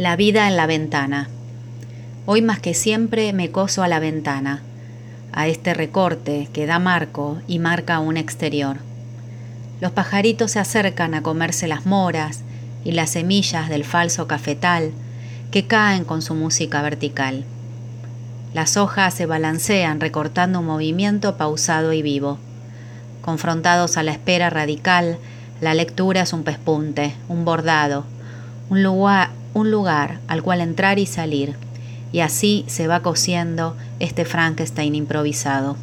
La vida en la ventana. Hoy más que siempre me coso a la ventana, a este recorte que da marco y marca un exterior. Los pajaritos se acercan a comerse las moras y las semillas del falso cafetal que caen con su música vertical. Las hojas se balancean recortando un movimiento pausado y vivo. Confrontados a la espera radical, la lectura es un pespunte, un bordado, un lugar, un lugar al cual entrar y salir, y así se va cosiendo este Frankenstein improvisado.